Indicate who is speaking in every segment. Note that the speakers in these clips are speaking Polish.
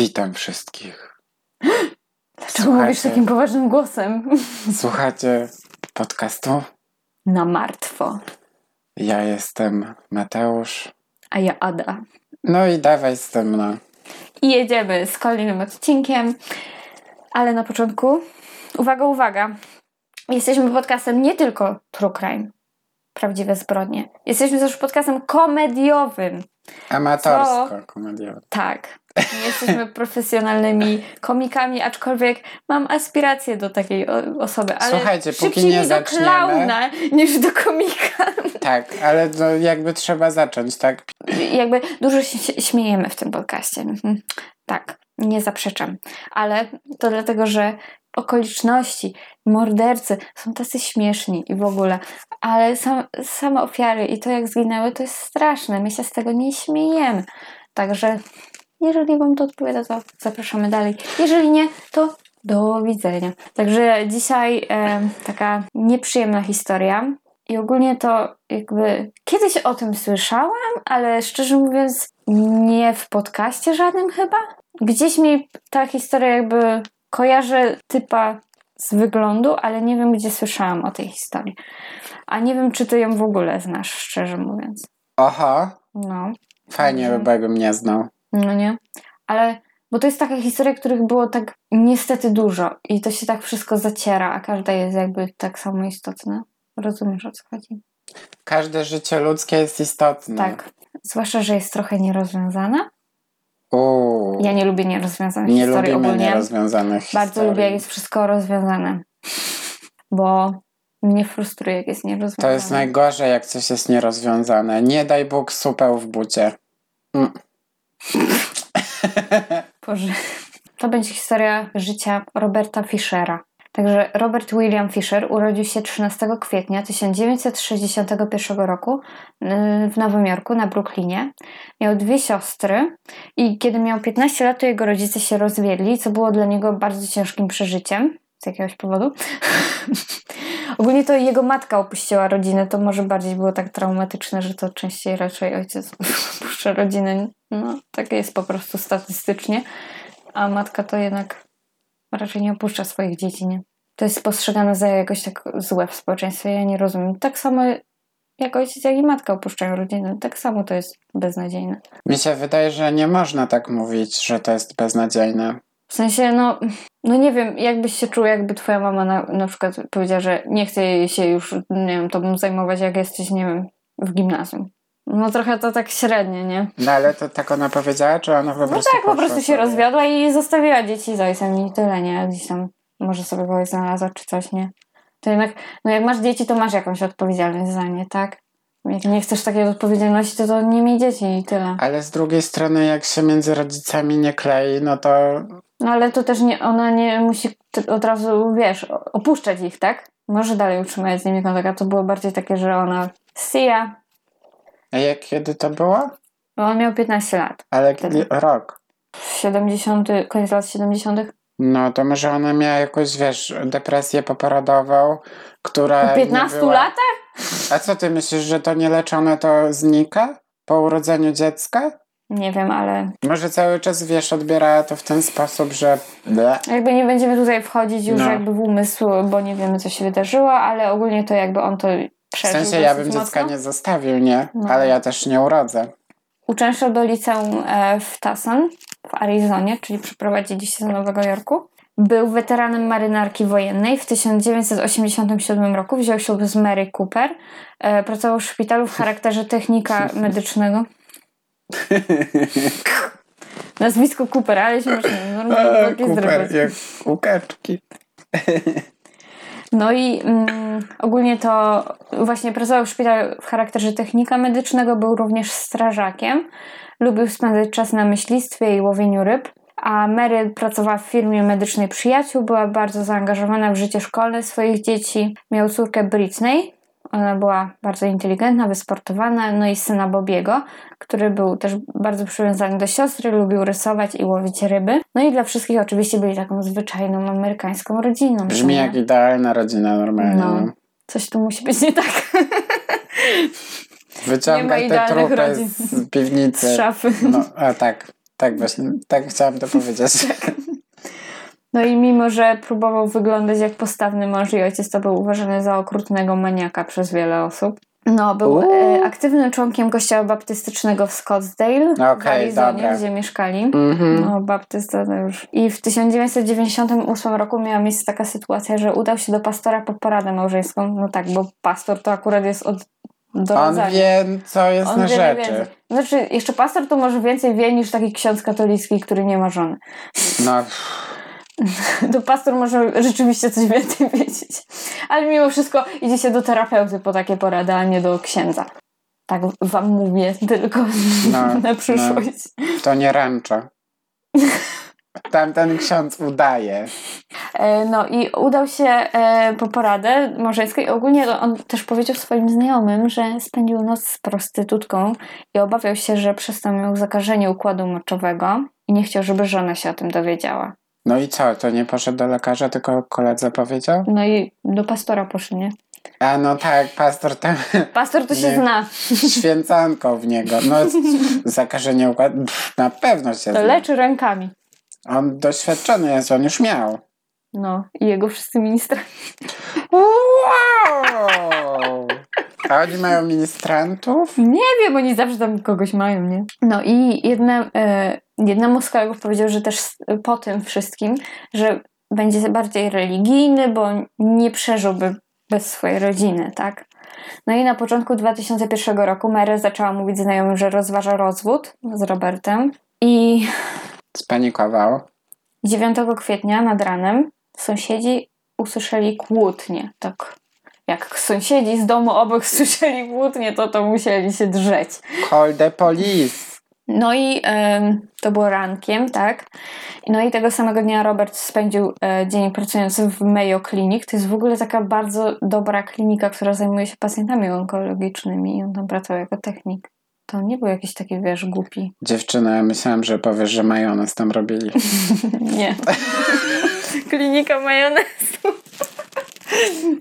Speaker 1: Witam wszystkich.
Speaker 2: Dlaczego mówisz takim poważnym głosem?
Speaker 1: Słuchacie podcastu?
Speaker 2: Na martwo.
Speaker 1: Ja jestem Mateusz.
Speaker 2: A ja Ada.
Speaker 1: No i dawaj ze mną.
Speaker 2: I jedziemy z kolejnym odcinkiem. Ale na początku, uwaga, uwaga. Jesteśmy podcastem nie tylko True Crime, prawdziwe zbrodnie. Jesteśmy też podcastem komediowym.
Speaker 1: Amatorsko-komediowy.
Speaker 2: Tak. Nie jesteśmy profesjonalnymi komikami, aczkolwiek mam aspiracje do takiej osoby. Ale
Speaker 1: Słuchajcie, póki nie
Speaker 2: mi do
Speaker 1: zaczniemy-
Speaker 2: klauna niż do komika.
Speaker 1: Tak, ale to jakby trzeba zacząć, tak?
Speaker 2: Jakby dużo się się śmiejemy w tym podcaście. Mhm. Tak, nie zaprzeczam. Ale to dlatego, że okoliczności, mordercy są tacy śmieszni i w ogóle. Ale sam, same ofiary i to, jak zginęły, to jest straszne. My się z tego nie śmiejemy. Także jeżeli Wam to odpowiada, to zapraszamy dalej. Jeżeli nie, to do widzenia. Także dzisiaj e, taka nieprzyjemna historia. I ogólnie to jakby kiedyś o tym słyszałam, ale szczerze mówiąc, nie w podcaście żadnym chyba. Gdzieś mi ta historia jakby kojarzy typa z wyglądu, ale nie wiem, gdzie słyszałam o tej historii. A nie wiem, czy ty ją w ogóle znasz, szczerze mówiąc.
Speaker 1: Oho,
Speaker 2: No.
Speaker 1: fajnie by, bo jakbym nie znał.
Speaker 2: No nie? Ale, bo to jest taka historia, których było tak niestety dużo i to się tak wszystko zaciera, a każda jest jakby tak samo istotna. Rozumiesz o co chodzi?
Speaker 1: Każde życie ludzkie jest istotne.
Speaker 2: Tak. Zwłaszcza, że jest trochę nierozwiązana.
Speaker 1: Uuu,
Speaker 2: Ja nie lubię nierozwiązanych
Speaker 1: nie
Speaker 2: historii
Speaker 1: lubimy
Speaker 2: ogólnie.
Speaker 1: nierozwiązanych
Speaker 2: Bardzo
Speaker 1: historii.
Speaker 2: lubię, jak jest wszystko rozwiązane. Bo mnie frustruje, jak jest nierozwiązane.
Speaker 1: To jest najgorzej, jak coś jest nierozwiązane. Nie daj Bóg supę w bucie. Mm.
Speaker 2: Boże. To będzie historia życia Roberta Fischera. Także Robert William Fisher urodził się 13 kwietnia 1961 roku yy, w Nowym Jorku na Brooklynie. Miał dwie siostry i kiedy miał 15 lat, to jego rodzice się rozwiedli, co było dla niego bardzo ciężkim przeżyciem z jakiegoś powodu. Ogólnie to jego matka opuściła rodzinę, to może bardziej było tak traumatyczne, że to częściej raczej ojciec opuszcza rodzinę. No, tak jest po prostu statystycznie. A matka to jednak raczej nie opuszcza swoich dzieci, nie? To jest postrzegane za jakoś tak złe w społeczeństwie, ja nie rozumiem. Tak samo jak ojciec, jak i matka opuszczają rodzinę, tak samo to jest beznadziejne.
Speaker 1: Mi się wydaje, że nie można tak mówić, że to jest beznadziejne.
Speaker 2: W sensie, no, no nie wiem, jakbyś się czuł, jakby twoja mama na, na przykład powiedziała, że nie chce jej się już, nie wiem, tobą zajmować, jak jesteś, nie wiem, w gimnazjum. No trochę to tak średnie, nie?
Speaker 1: No ale to tak ona powiedziała, czy ona po
Speaker 2: No
Speaker 1: prostu
Speaker 2: tak, po prostu się
Speaker 1: sobie?
Speaker 2: rozwiodła i zostawiła dzieci z ojcem i tyle, nie? Gdzieś tam może sobie kogoś znalazła czy coś, nie? To jednak, no jak masz dzieci, to masz jakąś odpowiedzialność za nie, tak? Jak nie chcesz takiej odpowiedzialności, to, to nie miej dzieci i tyle.
Speaker 1: Ale z drugiej strony, jak się między rodzicami nie klei, no to
Speaker 2: No ale to też nie, ona nie musi od razu, wiesz, opuszczać ich, tak? Może dalej utrzymać z nimi kontakt, a to było bardziej takie, że ona see ya.
Speaker 1: A jak kiedy to było?
Speaker 2: Bo on miał 15 lat.
Speaker 1: Ale kiedy, rok.
Speaker 2: 70, koniec lat 70.
Speaker 1: No to może ona miała jakąś, wiesz, depresję poporodową, która.
Speaker 2: Po
Speaker 1: nie
Speaker 2: 15
Speaker 1: była...
Speaker 2: latach?
Speaker 1: A co ty myślisz, że to nieleczone to znika po urodzeniu dziecka?
Speaker 2: Nie wiem, ale
Speaker 1: Może cały czas, wiesz, odbierała to w ten sposób, że. Ble.
Speaker 2: Jakby nie będziemy tutaj wchodzić już
Speaker 1: No.
Speaker 2: jakby w umysł, bo nie wiemy, co się wydarzyło, ale ogólnie to jakby on to
Speaker 1: W
Speaker 2: przeżył
Speaker 1: sensie ja bym
Speaker 2: dosyć
Speaker 1: dziecka
Speaker 2: mocno.
Speaker 1: nie zostawił, nie?
Speaker 2: No.
Speaker 1: Ale ja też nie urodzę.
Speaker 2: Uczęszczał do liceum e, w Tucson w Arizonie, czyli przeprowadzili się do Nowego Jorku. Był weteranem marynarki wojennej. W 1987 roku wziął ślub z Mary Cooper. E, Pracował w szpitalu w charakterze technika medycznego. Nazwisko Cooper, ale się można normalnie nogi
Speaker 1: Cooper, jak łukeczki.
Speaker 2: No i mm, ogólnie to właśnie pracował w szpitalu w charakterze technika medycznego, był również strażakiem. Lubił spędzać czas na myślistwie i łowieniu ryb. A Mary pracowała w firmie medycznej przyjaciół, była bardzo zaangażowana w życie szkolne swoich dzieci. Miał córkę Britney. Ona była bardzo inteligentna, wysportowana, no i syna Bobiego, który był też bardzo przywiązany do siostry, lubił rysować i łowić ryby. No i dla wszystkich oczywiście byli taką zwyczajną amerykańską rodziną.
Speaker 1: Brzmi jak idealna rodzina normalnie.
Speaker 2: No.
Speaker 1: No.
Speaker 2: Coś tu musi być nie tak.
Speaker 1: Wyciągaj te trupy
Speaker 2: rodzin.
Speaker 1: z piwnicy.
Speaker 2: Z szafy.
Speaker 1: No, a tak. Tak właśnie, tak chciałam to powiedzieć.
Speaker 2: No i mimo, że próbował wyglądać jak postawny mąż i ojciec, to był uważany za okrutnego maniaka przez wiele osób. No, był e, aktywnym członkiem kościoła baptystycznego w Scottsdale, w
Speaker 1: Okej,
Speaker 2: Arizonie,
Speaker 1: dobra.
Speaker 2: gdzie mieszkali.
Speaker 1: Mhm.
Speaker 2: No, baptysta to już. I w 1998 roku miała miejsce taka sytuacja, że udał się do pastora po poradę małżeńską. No tak, bo pastor to akurat jest od
Speaker 1: On
Speaker 2: doradzania.
Speaker 1: wie, co jest
Speaker 2: On
Speaker 1: na rzeczy.
Speaker 2: więcej. Znaczy, jeszcze pastor to może więcej wie niż taki ksiądz katolicki, który nie ma żony.
Speaker 1: No,
Speaker 2: To pastor może rzeczywiście coś więcej wiedzieć. Ale mimo wszystko idzie się do terapeuty po takie porady, a nie do księdza. Tak wam mówię, tylko
Speaker 1: No,
Speaker 2: na przyszłość.
Speaker 1: to nie rancho. Tamten ksiądz udaje.
Speaker 2: E, No i udał się e, po poradę małżeńską i ogólnie on też powiedział swoim znajomym, że spędził noc z prostytutką i obawiał się, że przez to miał zakażenie układu moczowego i nie chciał, żeby żona się o tym dowiedziała.
Speaker 1: No i co, to nie poszedł do lekarza, tylko koledze powiedział?
Speaker 2: No i do pastora poszedł, nie?
Speaker 1: A no tak, pastor tam
Speaker 2: Pastor to się
Speaker 1: Nie.
Speaker 2: zna,
Speaker 1: święcanką w niego. No, zakażenie układu, na pewno się
Speaker 2: to
Speaker 1: zna.
Speaker 2: leczy rękami.
Speaker 1: On doświadczony jest, on już miał.
Speaker 2: No i jego wszyscy ministra.
Speaker 1: Wow! A oni mają ministrantów?
Speaker 2: Nie wiem, oni zawsze tam kogoś mają, nie? No i jedna, e, jednemu z kolegów powiedział, że też po tym wszystkim, że będzie bardziej religijny, bo nie przeżyłby bez swojej rodziny, tak? No i na początku 2001 roku Mary zaczęła mówić znajomym, że rozważa rozwód z Robertem i
Speaker 1: Spanikował.
Speaker 2: 9 kwietnia nad ranem sąsiedzi usłyszeli kłótnie. Tak jak sąsiedzi z domu obok słyszeli kłótnie, to to musieli się drzeć.
Speaker 1: Call the police.
Speaker 2: No i to było rankiem, tak? No i tego samego dnia Robert spędził e, dzień pracując w Mayo Clinic. To jest w ogóle taka bardzo dobra klinika, która zajmuje się pacjentami onkologicznymi i on tam pracował jako technik. To nie był jakiś taki, wiesz, głupi.
Speaker 1: Dziewczyna, ja myślałam, że powiesz, że majonez tam robili.
Speaker 2: Nie. Klinika majonezu.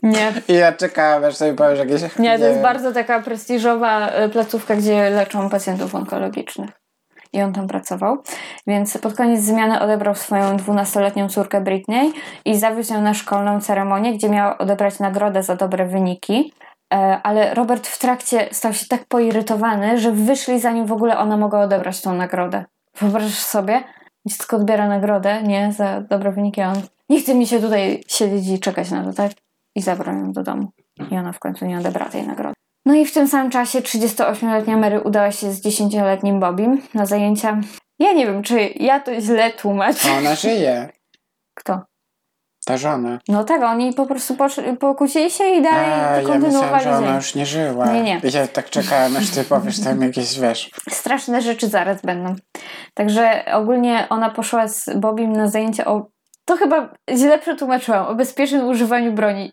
Speaker 2: Nie,
Speaker 1: I ja czekałam, aż sobie powiesz jakieś...
Speaker 2: nie, to jest
Speaker 1: wiem.
Speaker 2: bardzo taka prestiżowa e, placówka, gdzie leczą pacjentów onkologicznych. I on tam pracował. Więc pod koniec zmiany odebrał swoją 12-letnią córkę Britney i zawiózł ją na szkolną ceremonię, gdzie miała odebrać nagrodę za dobre wyniki. E, Ale Robert w trakcie stał się tak poirytowany, że wyszli zanim w ogóle ona mogła odebrać tą nagrodę. Wyobrażasz sobie? Dziecko odbiera nagrodę, nie? Za dobre wyniki, a on nie chce mi się tutaj siedzieć i czekać na to, tak? I zabrał ją do domu. I ona w końcu nie odebrała tej nagrody. No i w tym samym czasie 38-letnia Mary udała się z 10-letnim Bobim na zajęcia. Ja nie wiem, czy ja to źle tłumaczę.
Speaker 1: Ona żyje.
Speaker 2: Kto?
Speaker 1: Ta żona.
Speaker 2: No tak, oni po prostu pokłócili się i dalej
Speaker 1: A, ja
Speaker 2: kontynuowali
Speaker 1: że ona już nie żyła.
Speaker 2: Nie, nie.
Speaker 1: Ja tak czekałem, aż ty powiesz tam jakieś, wiesz...
Speaker 2: Straszne rzeczy zaraz będą. Także ogólnie ona poszła z Bobim na zajęcia o. To chyba źle przetłumaczyłam. O bezpiecznym używaniu broni.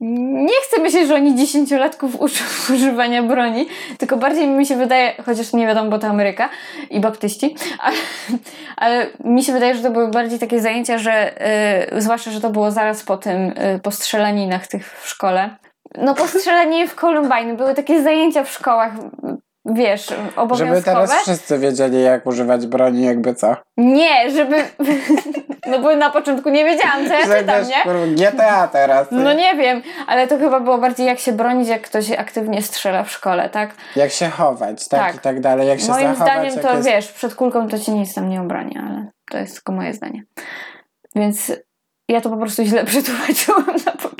Speaker 2: Nie chcę myśleć, że oni dziesięciolatków uczą używania broni, tylko bardziej mi się wydaje, chociaż nie wiadomo, bo to Ameryka i baptyści, ale, ale mi się wydaje, że to były bardziej takie zajęcia, że y, zwłaszcza, że to było zaraz po tym, y, po strzelaninach tych w szkole. No po strzelaninie w Columbine były takie zajęcia w szkołach, wiesz, obowiązkowe.
Speaker 1: Żeby teraz wszyscy wiedzieli, jak używać broni, jakby co.
Speaker 2: Nie, żeby. No bo na początku nie wiedziałam, co ja
Speaker 1: Że
Speaker 2: czytam, nie?
Speaker 1: GTA teraz.
Speaker 2: No nie wiem, ale to chyba było bardziej jak się bronić, jak ktoś aktywnie strzela w szkole, tak?
Speaker 1: Jak się chować, tak,
Speaker 2: Tak.
Speaker 1: i tak dalej. Jak się
Speaker 2: Moim
Speaker 1: zachować,
Speaker 2: zdaniem
Speaker 1: jak
Speaker 2: to
Speaker 1: jest...
Speaker 2: wiesz, przed kulką to ci nic tam nie obroni, ale to jest tylko moje zdanie. Więc ja to po prostu źle przetłumaczyłam na początku.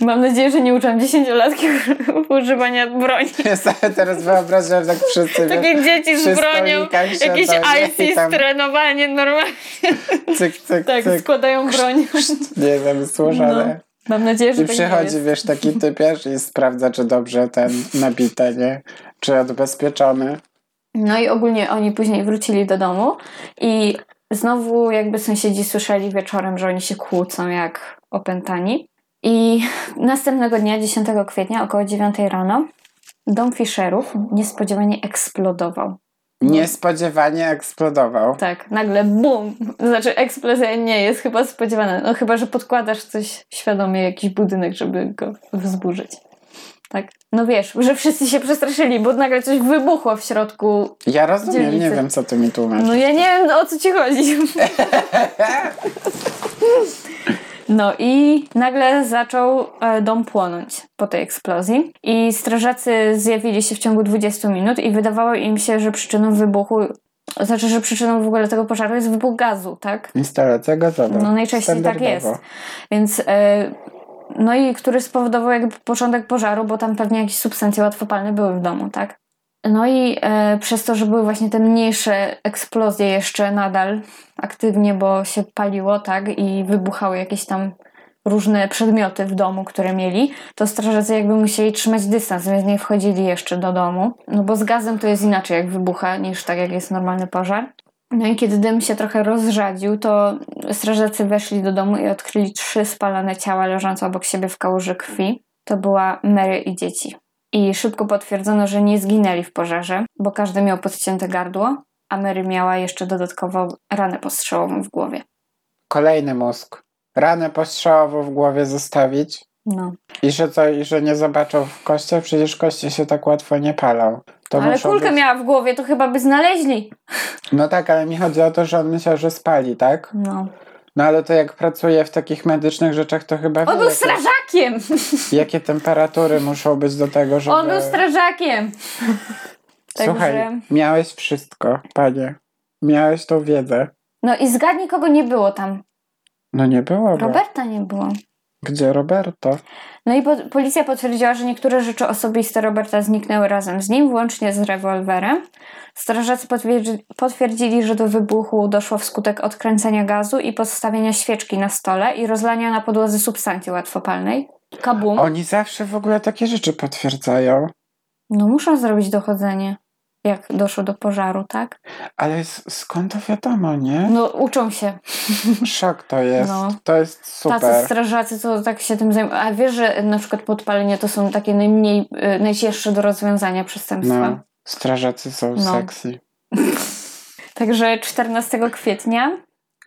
Speaker 2: Mam nadzieję, że nie uczę dziesięciolatki używania broni.
Speaker 1: Ja sobie teraz wyobrażam, jak wszyscy wiesz,
Speaker 2: Takie dzieci
Speaker 1: przy
Speaker 2: z bronią, jakieś
Speaker 1: siedzą, nie? I
Speaker 2: ISIS,
Speaker 1: tam
Speaker 2: trenowanie normalnie.
Speaker 1: cyk, cyk,
Speaker 2: Tak,
Speaker 1: cyk.
Speaker 2: składają broń.
Speaker 1: Nie wiem, złożone.
Speaker 2: Mam nadzieję, że
Speaker 1: I
Speaker 2: tak
Speaker 1: przychodzi, wiesz, taki typiarz i sprawdza, czy dobrze ten nabite, nie? Czy odbezpieczony.
Speaker 2: No i ogólnie oni później wrócili do domu i znowu jakby sąsiedzi słyszeli wieczorem, że oni się kłócą jak opętani. I następnego dnia, 10 kwietnia, około 9 rano, dom Fisherów niespodziewanie eksplodował.
Speaker 1: Niespodziewanie eksplodował.
Speaker 2: Tak, nagle bum! Znaczy eksplozja nie jest chyba spodziewana. No chyba, że podkładasz coś świadomie, jakiś budynek, żeby go wzburzyć. Tak. No wiesz, że wszyscy się przestraszyli, bo nagle coś wybuchło w środku.
Speaker 1: Ja rozumiem,
Speaker 2: Dzielnicy.
Speaker 1: nie wiem co ty mi tłumaczysz.
Speaker 2: No ja nie wiem o co ci chodzi. No i nagle zaczął e, dom płonąć po tej eksplozji i strażacy zjawili się w ciągu 20 minut i wydawało im się, że przyczyną wybuchu, znaczy, że przyczyną w ogóle tego pożaru jest wybuch gazu, tak?
Speaker 1: Instalacja gazowa.
Speaker 2: No najczęściej tak jest. Więc e, no i który spowodował jakby początek pożaru, bo tam pewnie jakieś substancje łatwopalne były w domu, tak? No i e, przez to, że były właśnie te mniejsze eksplozje jeszcze nadal aktywnie, bo się paliło, tak? I wybuchały jakieś tam różne przedmioty w domu, które mieli, to strażacy jakby musieli trzymać dystans, więc nie wchodzili jeszcze do domu. No bo z gazem to jest inaczej, jak wybucha, niż tak jak jest normalny pożar. No i kiedy dym się trochę rozrzadził, to strażacy weszli do domu i odkryli trzy spalone ciała leżące obok siebie w kałuży krwi. To była Mary i dzieci. I szybko potwierdzono, że nie zginęli w pożarze, bo każdy miał podcięte gardło, a Mary miała jeszcze dodatkowo ranę postrzałową w głowie.
Speaker 1: Kolejny mózg. Ranę postrzałową w głowie zostawić.
Speaker 2: No.
Speaker 1: I że co, i że nie zobaczą w kościach? Przecież koście się tak łatwo nie palą. To
Speaker 2: Ale kulkę
Speaker 1: być...
Speaker 2: miała w głowie, to chyba by znaleźli.
Speaker 1: No tak, ale mi chodzi o to, że on myślał, że spali, tak?
Speaker 2: No.
Speaker 1: No ale to jak pracuje w takich medycznych rzeczach, to chyba
Speaker 2: On
Speaker 1: wie,
Speaker 2: był
Speaker 1: jakie,
Speaker 2: strażakiem!
Speaker 1: jakie temperatury muszą być do tego, żeby...
Speaker 2: On był strażakiem!
Speaker 1: Słuchaj,
Speaker 2: Także-
Speaker 1: miałeś wszystko, panie. Miałeś tą wiedzę.
Speaker 2: No i zgadnij, kogo nie było tam.
Speaker 1: No nie było.
Speaker 2: Roberta nie było.
Speaker 1: Gdzie Roberto?
Speaker 2: No i po, policja potwierdziła, że niektóre rzeczy osobiste Roberta zniknęły razem z nim, włącznie z rewolwerem. Strażacy potwierdzi, potwierdzili, że do wybuchu doszło wskutek odkręcenia gazu i postawienia świeczki na stole i rozlania na podłodze substancji łatwopalnej. Kabum.
Speaker 1: Oni zawsze w ogóle takie rzeczy potwierdzają.
Speaker 2: No muszą zrobić dochodzenie, jak doszło do pożaru, tak?
Speaker 1: Ale skąd to wiadomo, nie?
Speaker 2: No uczą się.
Speaker 1: Szok to jest.
Speaker 2: No.
Speaker 1: To jest
Speaker 2: Tacy
Speaker 1: super.
Speaker 2: strażacy to tak się tym zajmują. A wiesz, że na przykład podpalenie to są takie najmniej, y, najcięższe do rozwiązania przestępstwa.
Speaker 1: No, strażacy są
Speaker 2: No.
Speaker 1: sexy.
Speaker 2: Także 14 kwietnia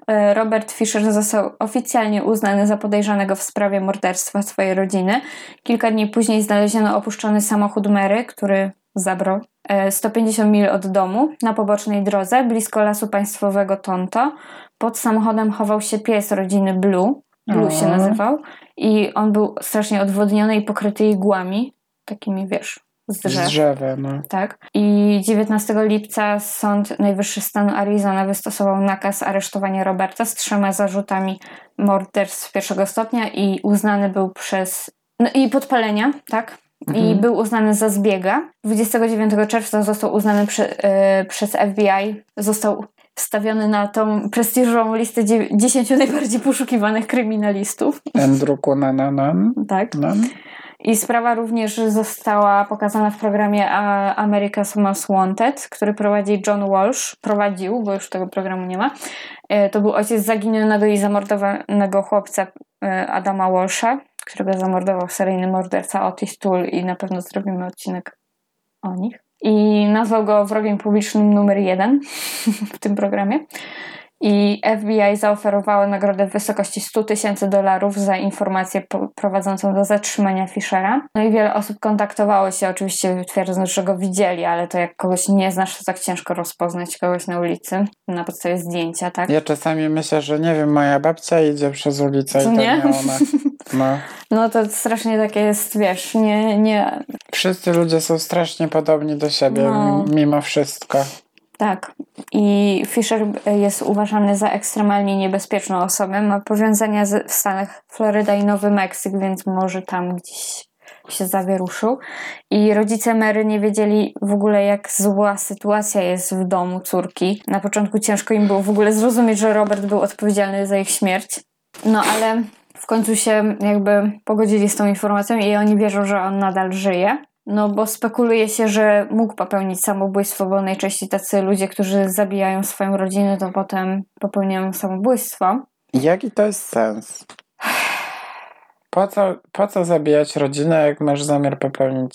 Speaker 2: e, Robert Fisher został oficjalnie uznany za podejrzanego w sprawie morderstwa swojej rodziny. Kilka dni później znaleziono opuszczony samochód Mary, który zabrał e, 150 mil od domu na pobocznej drodze blisko lasu państwowego Tonto. Pod samochodem chował się pies rodziny Blue. Blue się nazywał. I on był strasznie odwodniony i pokryty igłami. Takimi, wiesz, z
Speaker 1: Z
Speaker 2: drzew.
Speaker 1: drzewa, no.
Speaker 2: Tak. I 19 lipca Sąd Najwyższy stanu Arizona wystosował nakaz aresztowania Roberta z trzema zarzutami morderstw pierwszego stopnia i uznany był przez. No i podpalenia, tak? I
Speaker 1: Mhm.
Speaker 2: był uznany za zbiega. 29 czerwca został uznany przy, e, przez FBI. Został wstawiony na tą prestiżową listę dzie- 10 najbardziej poszukiwanych kryminalistów.
Speaker 1: Andrew Cunanan.
Speaker 2: Tak.
Speaker 1: Nan.
Speaker 2: I sprawa również została pokazana w programie America's Most Wanted, który prowadzi John Walsh. Prowadził, bo już tego programu nie ma. E, To był ojciec zaginionego i zamordowanego chłopca e, Adama Walsha, którego zamordował seryjny morderca Otis Toole i na pewno zrobimy odcinek o nich. I nazwał go wrogiem publicznym numer jeden w tym programie. I FBI zaoferowało nagrodę w wysokości 100 tysięcy dolarów za informację prowadzącą do zatrzymania Fischera. No i wiele osób kontaktowało się, oczywiście twierdząc, że go widzieli, ale to jak kogoś nie znasz, to tak ciężko rozpoznać kogoś na ulicy na podstawie zdjęcia, tak?
Speaker 1: Ja czasami myślę, że nie wiem, moja babcia idzie przez ulicę
Speaker 2: Co
Speaker 1: i to
Speaker 2: nie?
Speaker 1: nie ona. No.
Speaker 2: No to strasznie takie jest, wiesz, nie, nie,
Speaker 1: Wszyscy ludzie są strasznie podobni do siebie,
Speaker 2: No.
Speaker 1: mimo wszystko.
Speaker 2: Tak. I Fisher jest uważany za ekstremalnie niebezpieczną osobę. Ma powiązania z, w Stanach Floryda i Nowy Meksyk, więc może tam gdzieś się zawieruszył. I rodzice Mary nie wiedzieli w ogóle, jak zła sytuacja jest w domu córki. Na początku ciężko im było w ogóle zrozumieć, że Robert był odpowiedzialny za ich śmierć. No ale w końcu się jakby pogodzili z tą informacją i oni wierzą, że on nadal żyje. No bo spekuluje się, że mógł popełnić samobójstwo, bo najczęściej tacy ludzie, którzy zabijają swoją rodzinę, to potem popełniają samobójstwo.
Speaker 1: Jaki to jest sens? Po co, po co zabijać rodzinę, jak masz zamiar popełnić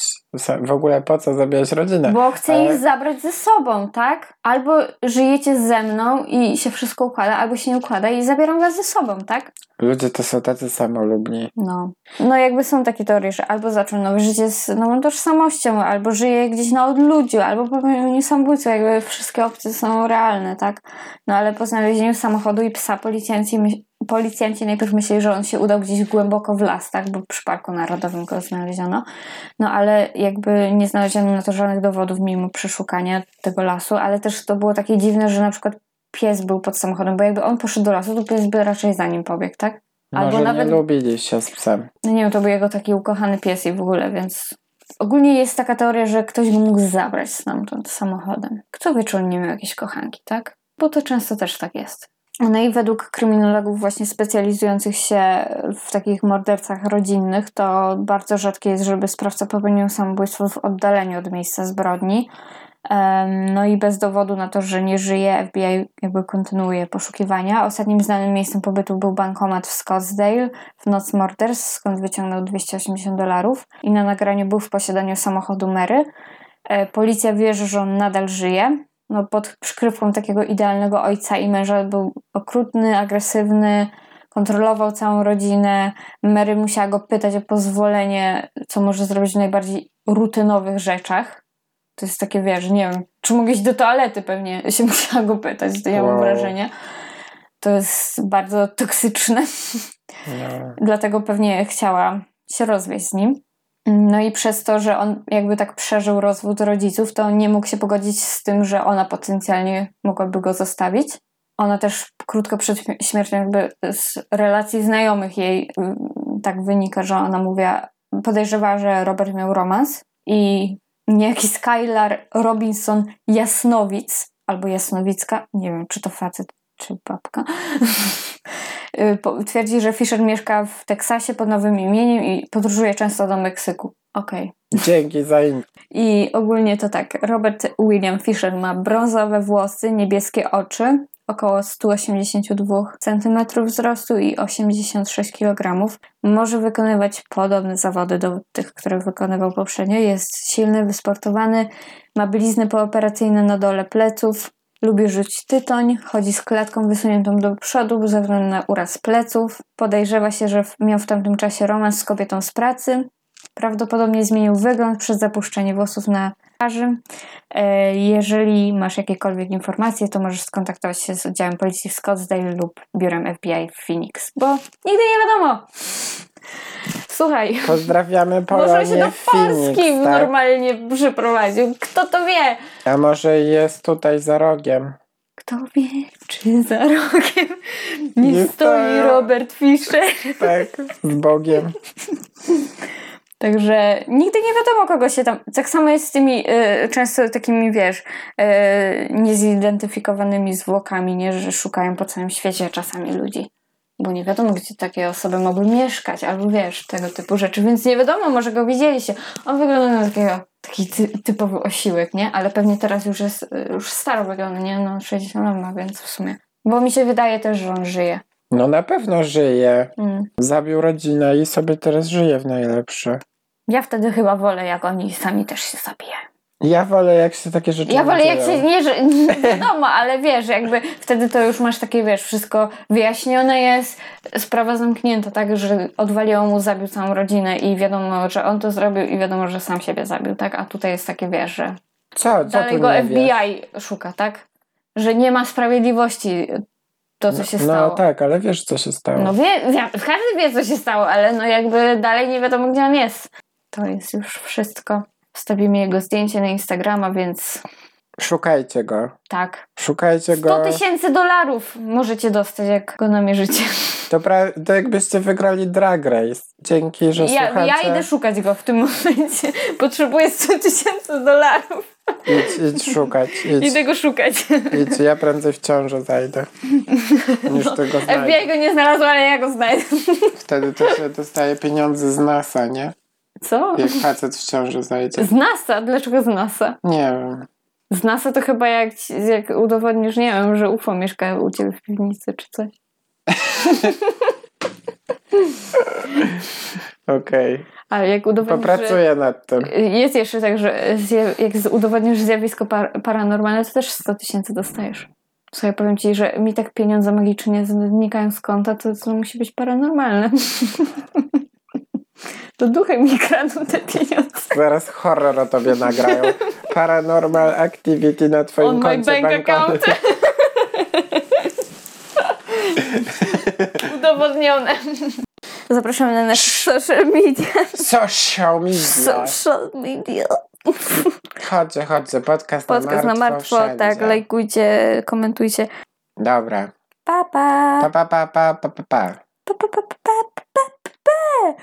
Speaker 1: W ogóle po co zabijać rodzinę?
Speaker 2: Bo chce
Speaker 1: Ale-
Speaker 2: ich zabrać ze sobą, tak? Albo żyjecie ze mną i się wszystko układa, albo się nie układa i zabieram was ze sobą, tak?
Speaker 1: Ludzie to są tacy samolubni.
Speaker 2: No. No jakby są takie teorie, że albo zaczął nowe życie z nową tożsamością, albo żyje gdzieś na odludziu, albo popełnił samobójstwo. Jakby wszystkie opcje są realne, tak? No ale po znalezieniu samochodu i psa policjanci, policjanci najpierw myśleli, że on się udał gdzieś głęboko w las, tak? Bo przy Parku Narodowym go znaleziono. No ale jakby nie znaleziono na to żadnych dowodów mimo przeszukania tego lasu, ale też to było takie dziwne, że na przykład pies był pod samochodem, bo jakby on poszedł do lasu, to pies by raczej za nim pobiegł, tak? Albo
Speaker 1: Może
Speaker 2: nawet-
Speaker 1: nie lubili się z psem.
Speaker 2: no nie wiem, to był jego taki ukochany pies i w ogóle, więc ogólnie jest taka teoria, że ktoś go mógł zabrać stamtąd samochodem. Kto wie, czy on nie miał jakiejś kochanki, tak? Bo to często też tak jest. No i według kryminologów właśnie specjalizujących się w takich mordercach rodzinnych, to bardzo rzadkie jest, żeby sprawca popełnił samobójstwo w oddaleniu od miejsca zbrodni. No i bez dowodu na to, że nie żyje, FBI jakby kontynuuje poszukiwania. Ostatnim znanym miejscem pobytu był bankomat w Scottsdale w noc morderstw, skąd wyciągnął 280 dolarów i na nagraniu był w posiadaniu samochodu Mary. E, Policja wierzy, że on nadal żyje. No, pod przykrywką takiego idealnego ojca i męża był okrutny, agresywny, kontrolował całą rodzinę. Mary musiała go pytać o pozwolenie, co może zrobić w najbardziej rutynowych rzeczach. To jest takie, wiesz, nie wiem, czy mogę iść do toalety pewnie się musiała go pytać, to ja mam wrażenie. To jest bardzo toksyczne.
Speaker 1: No.
Speaker 2: Dlatego pewnie chciała się rozwieść z nim. No i przez to, że on jakby tak przeżył rozwód rodziców, to nie mógł się pogodzić z tym, że ona potencjalnie mogłaby go zostawić. Ona też krótko przed śmie- śmiercią jakby z relacji znajomych jej mm, tak wynika, że ona mówiła, podejrzewała, że Robert miał romans i niejaki Skylar Robinson Jasnowic albo Jasnowicka, nie wiem czy to facet czy babka, y, twierdzi, że Fisher mieszka w Teksasie pod nowym imieniem i podróżuje często do Meksyku. Okej.
Speaker 1: Dzięki za info.
Speaker 2: I ogólnie to tak. Robert William Fisher ma brązowe włosy, niebieskie oczy, około 182 cm wzrostu i 86 kg. Może wykonywać podobne zawody do tych, które wykonywał poprzednio. Jest silny, wysportowany, ma blizny pooperacyjne na dole pleców, lubi rzucić tytoń, chodzi z klatką wysuniętą do przodu ze względu na uraz pleców. Podejrzewa się, że miał w tamtym czasie romans z kobietą z pracy. Prawdopodobnie zmienił wygląd przez zapuszczenie włosów na E, Jeżeli masz jakiekolwiek informacje, to możesz skontaktować się z oddziałem policji w Scottsdale lub biurem FBI w Phoenix, bo nigdy nie wiadomo. Słuchaj,
Speaker 1: Pozdrawiamy
Speaker 2: może się do
Speaker 1: Polonię
Speaker 2: Polski
Speaker 1: Phoenix, tak?
Speaker 2: normalnie przyprowadził. Kto to wie?
Speaker 1: A może jest tutaj za rogiem?
Speaker 2: Kto wie, czy za rogiem nie,
Speaker 1: Nie
Speaker 2: stoi. Robert Fischer.
Speaker 1: Tak, z Bogiem.
Speaker 2: Także nigdy nie wiadomo, kogo się tam. Tak samo jest z tymi y, często takimi, wiesz, y, niezidentyfikowanymi zwłokami, nie, że szukają po całym świecie czasami ludzi. Bo nie wiadomo, gdzie takie osoby mogły mieszkać, albo wiesz, tego typu rzeczy, więc nie wiadomo, może go widzieliście. On wygląda na takiego, taki ty, typowy osiłek, nie? Ale pewnie teraz już jest, y, już staro wygląda, nie? No 60 lat ma, więc w sumie. Bo mi się wydaje też, że on żyje.
Speaker 1: No na pewno żyje.
Speaker 2: Mm.
Speaker 1: Zabił rodzinę i sobie teraz żyje w najlepsze.
Speaker 2: Ja wtedy chyba wolę, jak oni sami też się zabijają.
Speaker 1: Ja wolę jak się takie rzeczy
Speaker 2: Ja wolę jak się nie, że nie wiadomo, ale wiesz, jakby wtedy to już masz takie, wiesz, wszystko wyjaśnione jest, sprawa zamknięta, tak, że odwaliło mu, zabił całą rodzinę i wiadomo, że on to zrobił i wiadomo, że sam siebie zabił, tak, a tutaj jest takie, wiesz, że
Speaker 1: Co, co
Speaker 2: dalej go FBI
Speaker 1: wiesz?
Speaker 2: szuka, tak, że nie ma sprawiedliwości to, co się
Speaker 1: no,
Speaker 2: stało.
Speaker 1: No tak, ale wiesz co się stało.
Speaker 2: No wie, wie, każdy wie, co się stało, ale no jakby dalej nie wiadomo, gdzie on jest. To jest już wszystko. Wstawimy jego zdjęcie na Instagrama, więc
Speaker 1: Szukajcie go.
Speaker 2: tak.
Speaker 1: Szukajcie
Speaker 2: 100
Speaker 1: go.
Speaker 2: tysięcy dolarów możecie dostać, jak go namierzycie.
Speaker 1: To, pra- to jakbyście wygrali Drag Race. Dzięki, że
Speaker 2: Ja,
Speaker 1: słuchacie.
Speaker 2: ja idę szukać go w tym momencie. Potrzebuję 100 tysięcy dolarów.
Speaker 1: Idź, idź szukać. Idź,
Speaker 2: Idę go szukać.
Speaker 1: idź. Ja prędzej w ciążę zajdę. Niż
Speaker 2: No,
Speaker 1: tego znajdę.
Speaker 2: FBI go nie znalazło, ale ja go znajdę.
Speaker 1: Wtedy to się dostaje pieniądze z NASA, nie?
Speaker 2: Co?
Speaker 1: Jak facet w ciąży zajdzie.
Speaker 2: Z NASA? Dlaczego z NASA?
Speaker 1: Nie wiem.
Speaker 2: Z NASA to chyba jak, jak udowodnisz, nie wiem, że UFO mieszka u ciebie w piwnicy czy coś.
Speaker 1: Okej,
Speaker 2: Ale jak udowodnisz, że...
Speaker 1: popracuję nad tym.
Speaker 2: Jest jeszcze tak, że jak udowodnisz zjawisko par- paranormalne, to też 100 tysięcy dostajesz. Słuchaj, powiem ci, że mi tak pieniądze magicznie znikają z konta, to, to musi być paranormalne. to duchy mi kradną te pieniądze.
Speaker 1: Zaraz horror o tobie nagrają. Paranormal activity na twoim
Speaker 2: On my
Speaker 1: koncie
Speaker 2: bank
Speaker 1: bankowym.
Speaker 2: account. Udowodnione. Zapraszamy na nasze social media.
Speaker 1: Social media.
Speaker 2: Social media.
Speaker 1: Chodźcie, chodźcie, podcast,
Speaker 2: Podcast
Speaker 1: na
Speaker 2: na
Speaker 1: martwo,
Speaker 2: martwo,
Speaker 1: wszędzie.
Speaker 2: tak, lajkujcie, komentujcie.
Speaker 1: Dobra.
Speaker 2: Pa.
Speaker 1: Pa, pa, pa, pa, pa, pa, pa.
Speaker 2: Pa, pa, pa, pa, pa, pa, pa, pa.